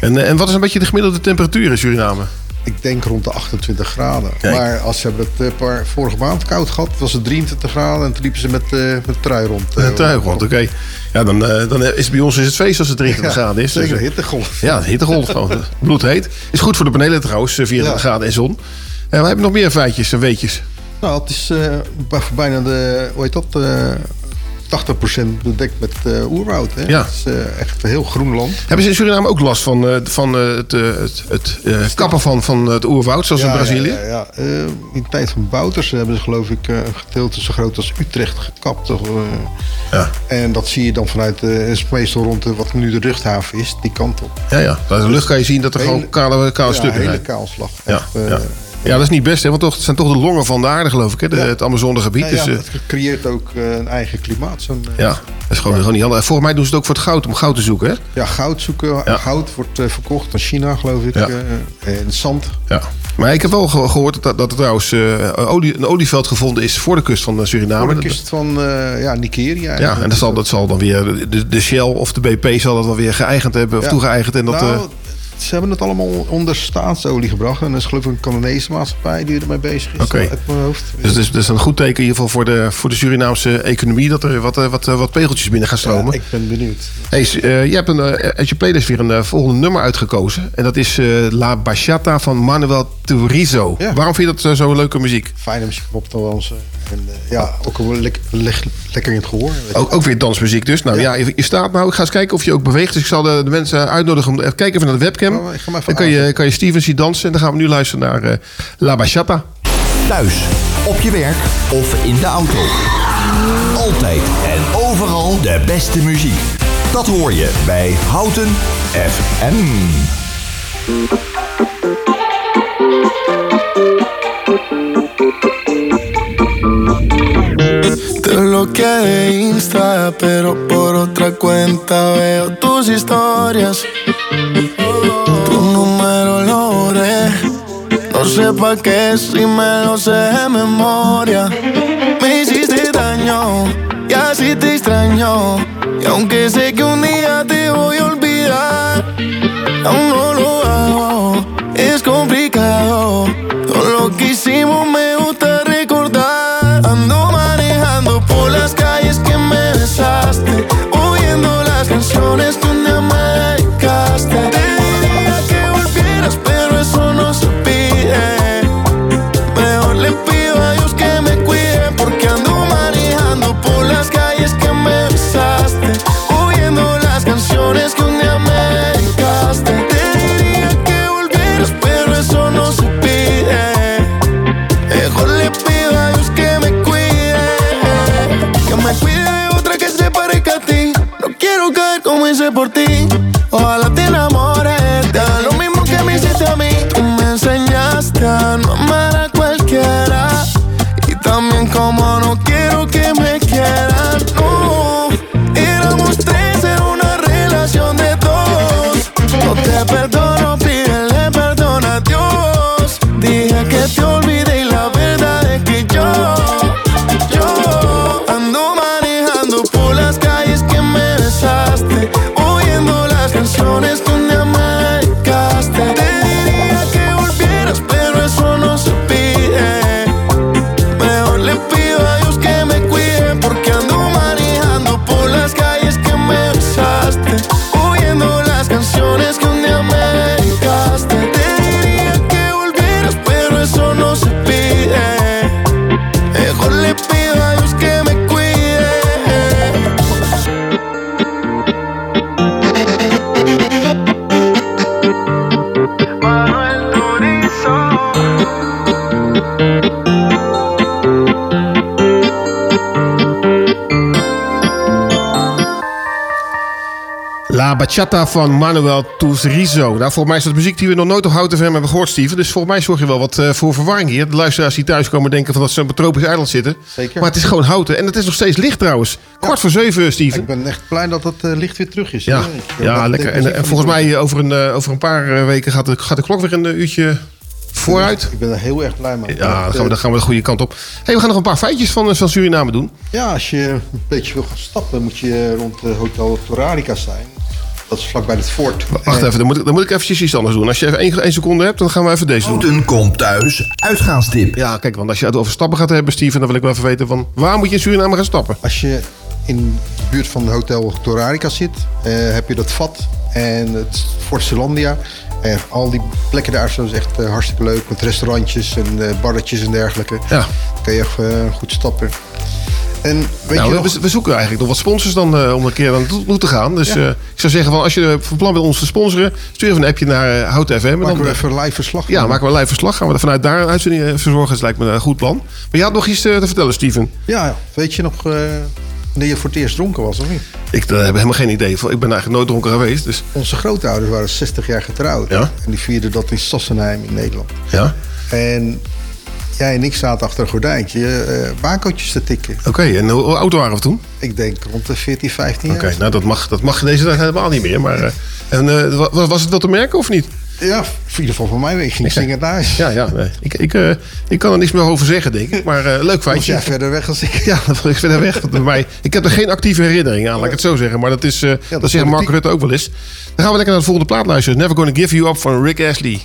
En, eh, en wat is een beetje de gemiddelde temperatuur in Suriname? Ik denk rond de 28 graden. Kijk. Maar als ze hebben het eh, paar, vorige maand koud gehad, was het 23 graden. En toen liepen ze met, eh met trui rond. eh, Een trui rond, oké. Ja, dan, eh, dan is het bij ons is het feest als het 23 Ja, graden is. zeker, Dus, eh, hittegolf. Ja, hittegolf. <laughs> gewoon. Bloedheet. Is goed voor de panelen trouwens, eh, 24 Ja. graden en zon. En we hebben nog meer feitjes en weetjes. Nou, het is eh, bij- bijna de, hoe heet dat, eh 80% bedekt met eh, oerwoud. Hè? Ja. Het is eh, echt een heel groen land. Hebben ze in Suriname ook last van, eh, van het, het, het kappen van, van het oerwoud, zoals in Brazilië? Ja, ja, ja. In de tijd van Bouters hebben ze geloof ik een gedeelte zo groot als Utrecht gekapt. Of. Ja. En dat zie je dan vanuit, is meestal rond de, wat nu de luchthaven is, die kant op. Ja, ja. De lucht kan je zien dat er Hele- gewoon kale, kale ja, stukken hele zijn. kaalslag. Ja, Echt, eh, ja. Ja, dat is niet best, hè? want toch, het zijn toch de longen van de aarde, geloof ik, hè? De, Ja. het Amazonegebied. Ja, dus, ja, eh, het creëert ook eh, een eigen klimaat. Zo'n, eh, ja, dat is gewoon, gewoon niet handig. Volgens mij doen ze het ook voor het goud, om goud te zoeken, hè? Ja, goud zoeken. Goud wordt verkocht aan China, geloof ik. En zand. Ja. Maar ik heb wel ge- gehoord dat, dat er trouwens olie, een olieveld gevonden is voor de kust van Suriname. Voor de kust van eh, ja, Nigeria. Ja, en dat zal, dat zal dan weer, de, de Shell of de BP zal dat wel weer geëigend hebben, of Ja. toegeëigend. En dat, nou, ze hebben het allemaal onder staatsolie gebracht. En er is geloof ik een Canadese maatschappij die ermee bezig is. Oké. Uit mijn hoofd. dus het is, dat is een goed teken in ieder geval voor de, voor de Surinaamse economie, dat er wat, eh, wat, eh, wat pegeltjes binnen gaan stromen. Ja, ik ben benieuwd. Hey, eh, je hebt een, eh, uit je playlist weer een eh, volgende nummer uitgekozen. En dat is eh, La Bachata van Manuel Turizo. Ja. Waarom vind je dat eh, zo'n leuke muziek? Fijne muziek op te dansen. En eh, ja, ook wel lek- lek- lekker in het gehoor. Ook, ook weer dansmuziek dus. Nou ja, je, je staat nou. Ik ga eens kijken of je ook beweegt. Dus ik zal de, de mensen uitnodigen om even kijken even naar de webcam. Oh, ik ga maar even dan kan je, kan je Steven zien dansen. En dan gaan we nu luisteren naar eh, La Bachata. Thuis, op je werk of in de auto. Altijd en overal de beste muziek. Dat hoor je bij Houten FM. Te bloqueé de Insta, pero por otra cuenta veo tus historias. Tu número lo borré. No sé pa' qué si me lo sé de memoria. Me hiciste daño y así te extraño. Y aunque sé que un día te voy a olvidar, aún no lo hago. Es complicado. Bachata van Manuel Turizo. Nou, volgens mij is dat muziek die we nog nooit op Houten FM hebben gehoord, Steven. Dus volgens mij zorg je wel wat eh, voor verwarring hier. De luisteraars die thuis komen denken van dat ze op een tropisch eiland zitten. Zeker. Maar het is gewoon Houten. En het is nog steeds licht trouwens. Kwart voor zeven, Steven. Ik ben echt blij dat het eh, licht weer terug is. Ja, eh, ja dat lekker. En, volgens mij over een, over een paar weken gaat de, gaat de klok weer een uurtje vooruit. Ik ben er heel erg blij mee. Ja, dan gaan, we, dan gaan we de goede kant op. Hey, we gaan nog een paar feitjes van, van Suriname doen. Ja, als je een beetje wil gaan stappen, moet je rond Hotel Torarica zijn. Dat is vlakbij het fort. Wacht En- even, dan moet, ik, dan moet ik eventjes iets anders doen. Als je even één, één seconde hebt, dan gaan we even deze doen. Houten komt thuis, uitgaanstip. Ja, kijk, want als je het over stappen gaat hebben, Steven, dan wil ik wel even weten van waar moet je in Suriname gaan stappen? Als je in de buurt van Hotel Torarica zit, eh, heb je dat vat en het Fort Zeelandia. En al die plekken daar zijn dus echt eh, hartstikke leuk. Met restaurantjes en eh, barretjes en dergelijke. Ja. Dan kun je even eh, goed stappen. En weet nou, je we, nog, we zoeken eigenlijk nog wat sponsors dan eh, om een keer aan toe te gaan. Dus Ja. eh, ik zou zeggen, van, als je van plan bent ons te sponsoren, stuur even een appje naar uh, Hout FM. en maken dan, we even een live verslag ja, maken we een live verslag. Gaan we er vanuit daar een uitzending eh, verzorgen. Dat lijkt me een goed plan. Maar je had nog iets eh, te vertellen, Steven. Ja, weet je nog eh, wanneer je voor het eerst dronken was of niet? Ik eh, heb helemaal geen idee. Ik ben eigenlijk nooit dronken geweest. Dus. Onze grootouders waren 60 jaar getrouwd. Ja? En die vierden dat in Sassenheim in Nederland. Ja? En jij en ik zaten achter een gordijntje eh baankootjes te tikken. Oké, en hoe, oud waren we toen? Ik denk rond de 14, 15 jaar. Oké, nou dat mag, dat mag deze tijd helemaal niet meer. Maar, eh, en eh, wa- was het wel te merken of niet? Ja, in ieder geval van mij. Ik ging zingen naar huis. Ja, ja nee. ik, ik, ik kan er niks meer over zeggen, denk ik. Maar leuk Was feitje. jij verder weg als ik? Ja, dat was ik verder weg. Want bij mij, ik heb er geen actieve herinnering aan, laat ik het zo zeggen. Maar dat, is, eh dat, is zegt Mark. Rutte ook wel eens. Dan gaan we lekker naar de volgende plaat luisteren. Never Gonna Give You Up van Rick Astley.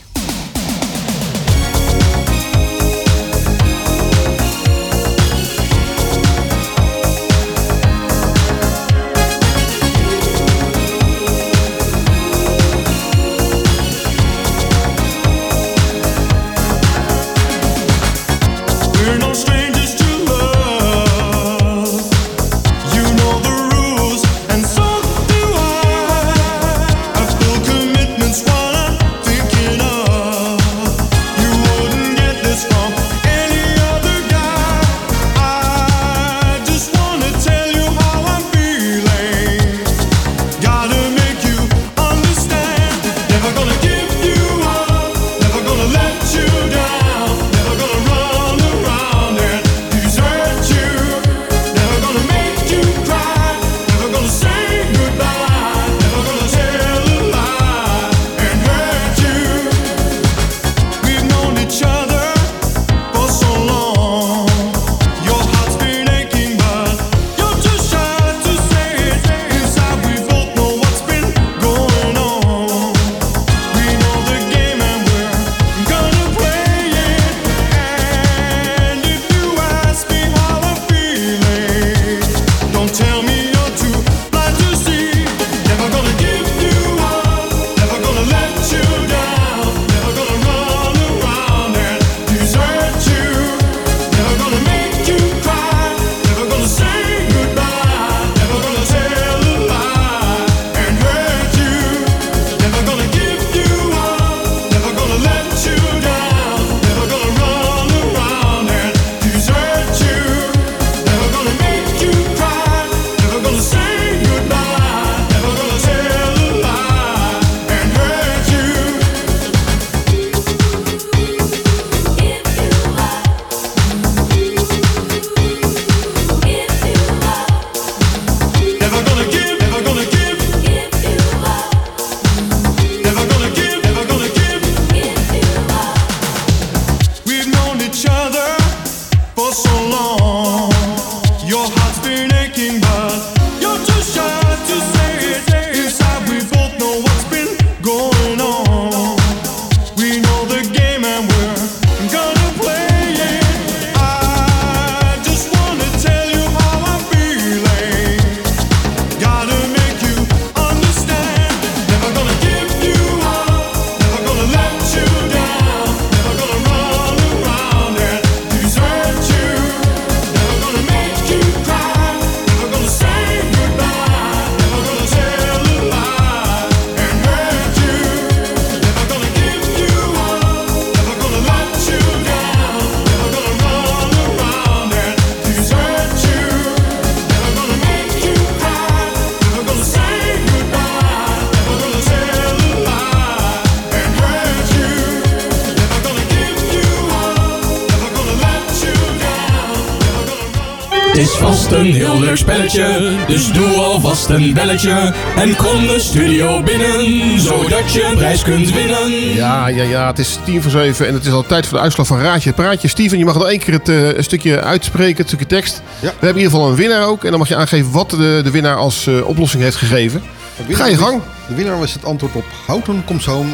Het is vast een heel leuk spelletje, dus doe alvast een belletje. En kom de studio binnen, zodat je een prijs kunt winnen. Ja, ja, ja, het is tien voor zeven en het is al tijd voor de uitslag van Raadje het Praatje. Steven, je mag nog één keer het eh, stukje uitspreken, het stukje tekst. We hebben in ieder geval een winnaar ook en dan mag je aangeven wat de, de winnaar als eh, oplossing heeft gegeven. Ga je gang. De winnaar was het antwoord op Houten komt home.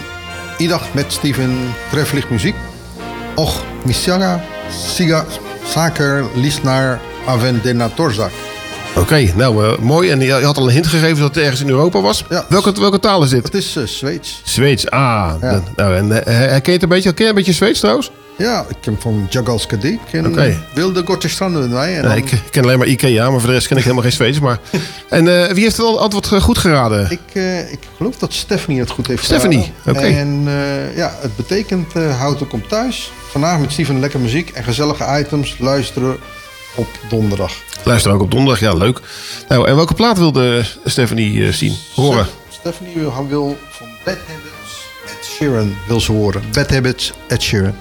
Idag met Steven Trefflich muziek. Och, Misaga, Siga, Saker, Lisnar, Avendena Torzak. Oké, nou eh, mooi. En je had al een hint gegeven dat het ergens in Europa was. Welke, welke taal is dit? Het is eh, Zweeds. Zweeds, ah. Nou, en eh, herken je het een beetje? Ken je een beetje Zweeds trouwens? Ja, ik ken van Jagalska Dik en Oké. Wilde Gorte Stranden met mij. En Nee, dan- ik, ik ken alleen maar IKEA, maar voor de rest ken ik helemaal geen Zweeds. Maar... <laughs> En wie heeft het antwoord goed geraden? Ik, ik geloof dat Stephanie het goed heeft Stephanie, geraden. oké. En ja, het betekent eh Houten komt thuis. Vandaag met Steven lekker muziek en gezellige items. Luisteren op donderdag. Luister ook op donderdag, ja, leuk. Nou, en welke plaat wilde Stephanie eh, zien, horen? Stephanie wil, wil van Bad Habits Ed Sheeran wil ze horen. Bad Habits Ed Sheeran.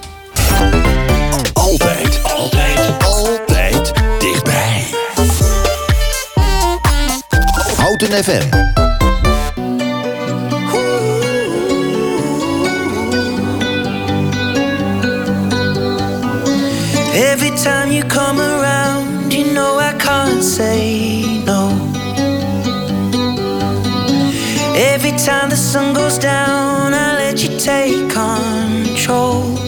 Altijd, altijd, altijd dichtbij. Houten FM. Every time you come around, you know I can't say no. Every time the sun goes down, I let you take control.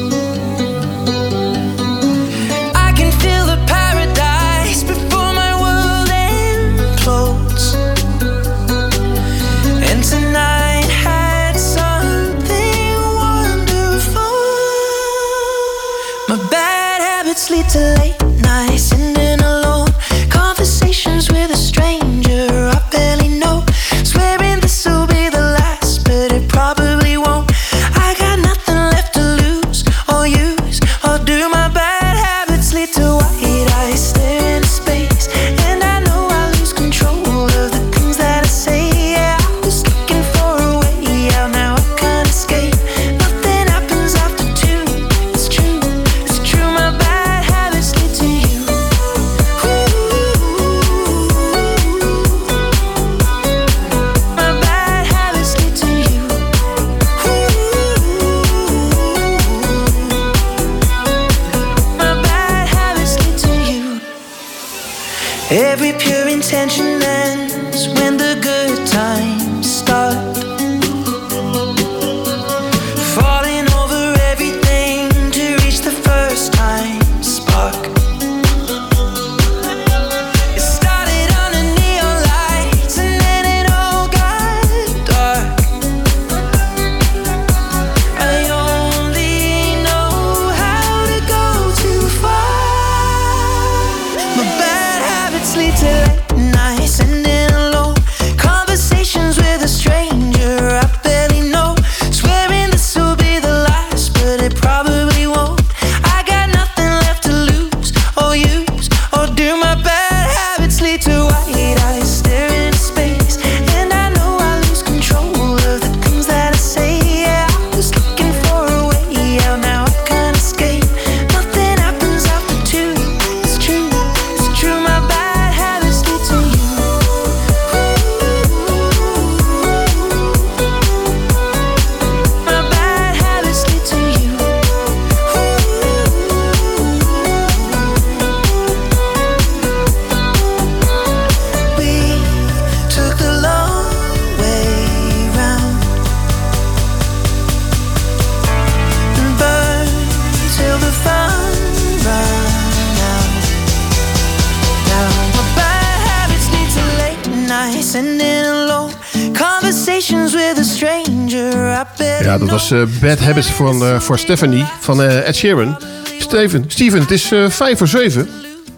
Was Bad Habits van, voor Stephanie van eh, Ed Sheeran. Steven, Steven, het is eh, vijf voor zeven.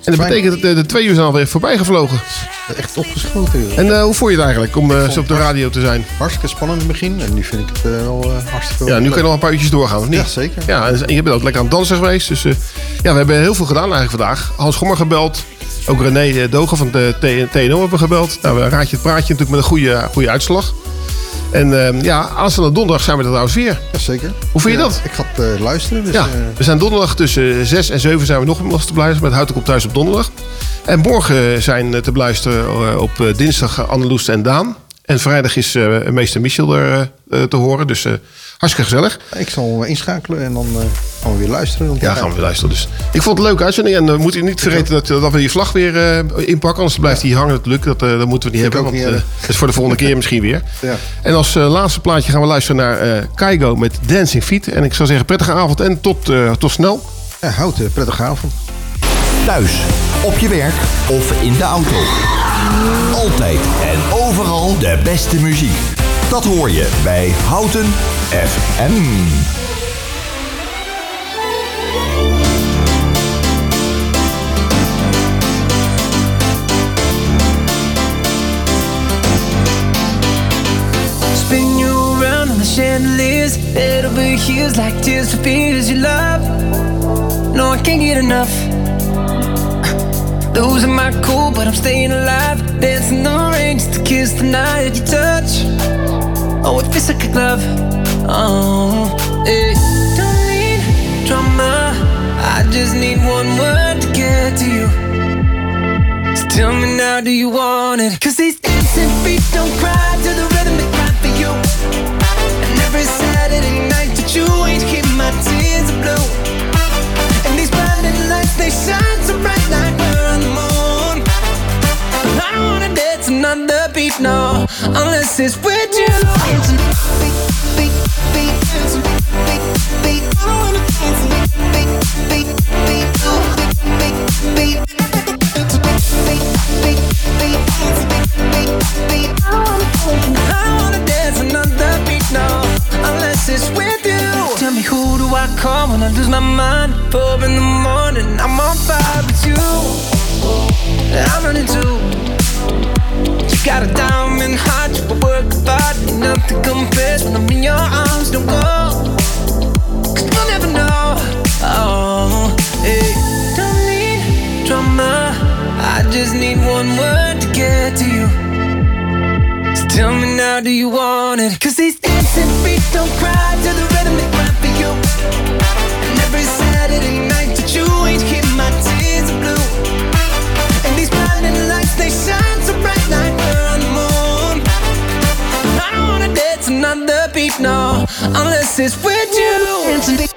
En dat betekent dat eh, de twee uur zijn alweer voorbij gevlogen. Echt opgeschoten. En hoe vond je het eigenlijk om zo op de radio te zijn? Hartstikke spannend in het begin. En nu vind ik het wel hartstikke Ja, nu kan je nog een paar uurtjes doorgaan, of niet? Ja, zeker. Ja, en je bent ook lekker aan het dansen geweest. Dus ja, we hebben heel veel gedaan eigenlijk vandaag. Hans Gommer gebeld. Ook René Dogen van de TNO hebben we gebeld. Nou, we raadje het praatje natuurlijk met een goede, goede uitslag. En eh, ja, aanstaande donderdag zijn we er trouwens weer. Jazeker. Hoe vind je Ja, dat? Ik ga het eh, luisteren. Dus, ja, eh, we zijn donderdag tussen 6 en 7 zijn we nog nog te blijven met komt thuis op donderdag. En morgen zijn eh, te beluisteren eh, op eh, dinsdag Anneloes en Daan. En vrijdag is eh, meester Michel er eh, te horen. Dus eh, hartstikke gezellig. Ik zal inschakelen en dan eh, gaan we weer luisteren. Ja, gaan we weer luisteren. Dus ik vond het een leuke uitzending. En uh, moet je niet vergeten dat, dat we die vlag weer uh, inpakken. Anders blijft die hangen. Dat lukt. Dat, uh, dat moeten we niet Ik hebben. ook Want, niet uh, dat is voor de volgende <laughs> keer misschien weer. Ja. En als laatste plaatje gaan we luisteren naar Kaigo met Dancing Feet. En ik zou zeggen prettige avond en tot, tot snel. Ja, houd prettige avond. Thuis, op je werk of in de auto. Altijd en overal de beste muziek. Dat hoor je bij Houten FM. Spin you around on the chandeliers. Head over heels like tears for fears you love. No, I can't get enough. Losing my cool, but I'm staying alive. Dancing the rain just to kiss the night you touch Oh, oh, it feels like a glove Oh, hey. Don't need drama I just need one word to get to you So tell me now, do you want it? Cause these dancing feet don't cry to the rhythm they cry for you And every Saturday night that you ain't keep my tears blue And these blinding lights, they shine so bright like another beat, no Unless it's with you I wanna dance another beat now, unless it's with you. Tell me who do I call when I lose my mind? Four in the morning, I'm on fire with you. I'm running too. Got a diamond heart, you a work ain't nothing compares when I'm in your arms. Don't go, cause you'll never know. Oh, hey, don't need drama. I just need one word to get to you. So tell me now, do you want it? Cause these dancing feet don't cry to the rhythm they cry for you. And every Saturday night that you ain't keep my tears blue. And these blinding lights, they shine beat, no, unless it's with you.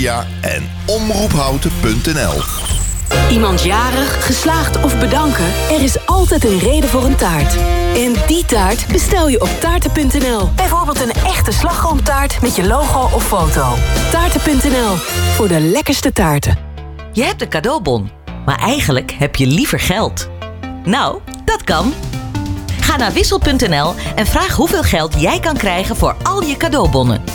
Media en omroephouten.nl. Iemand jarig, geslaagd of bedanken? Er is altijd een reden voor een taart. En die taart bestel je op taarten.nl. Bijvoorbeeld een echte slagroomtaart met je logo of foto. Taarten.nl, voor de lekkerste taarten. Je hebt een cadeaubon, maar eigenlijk heb je liever geld. Nou, dat kan. Ga naar wissel.nl en vraag hoeveel geld jij kan krijgen voor al je cadeaubonnen.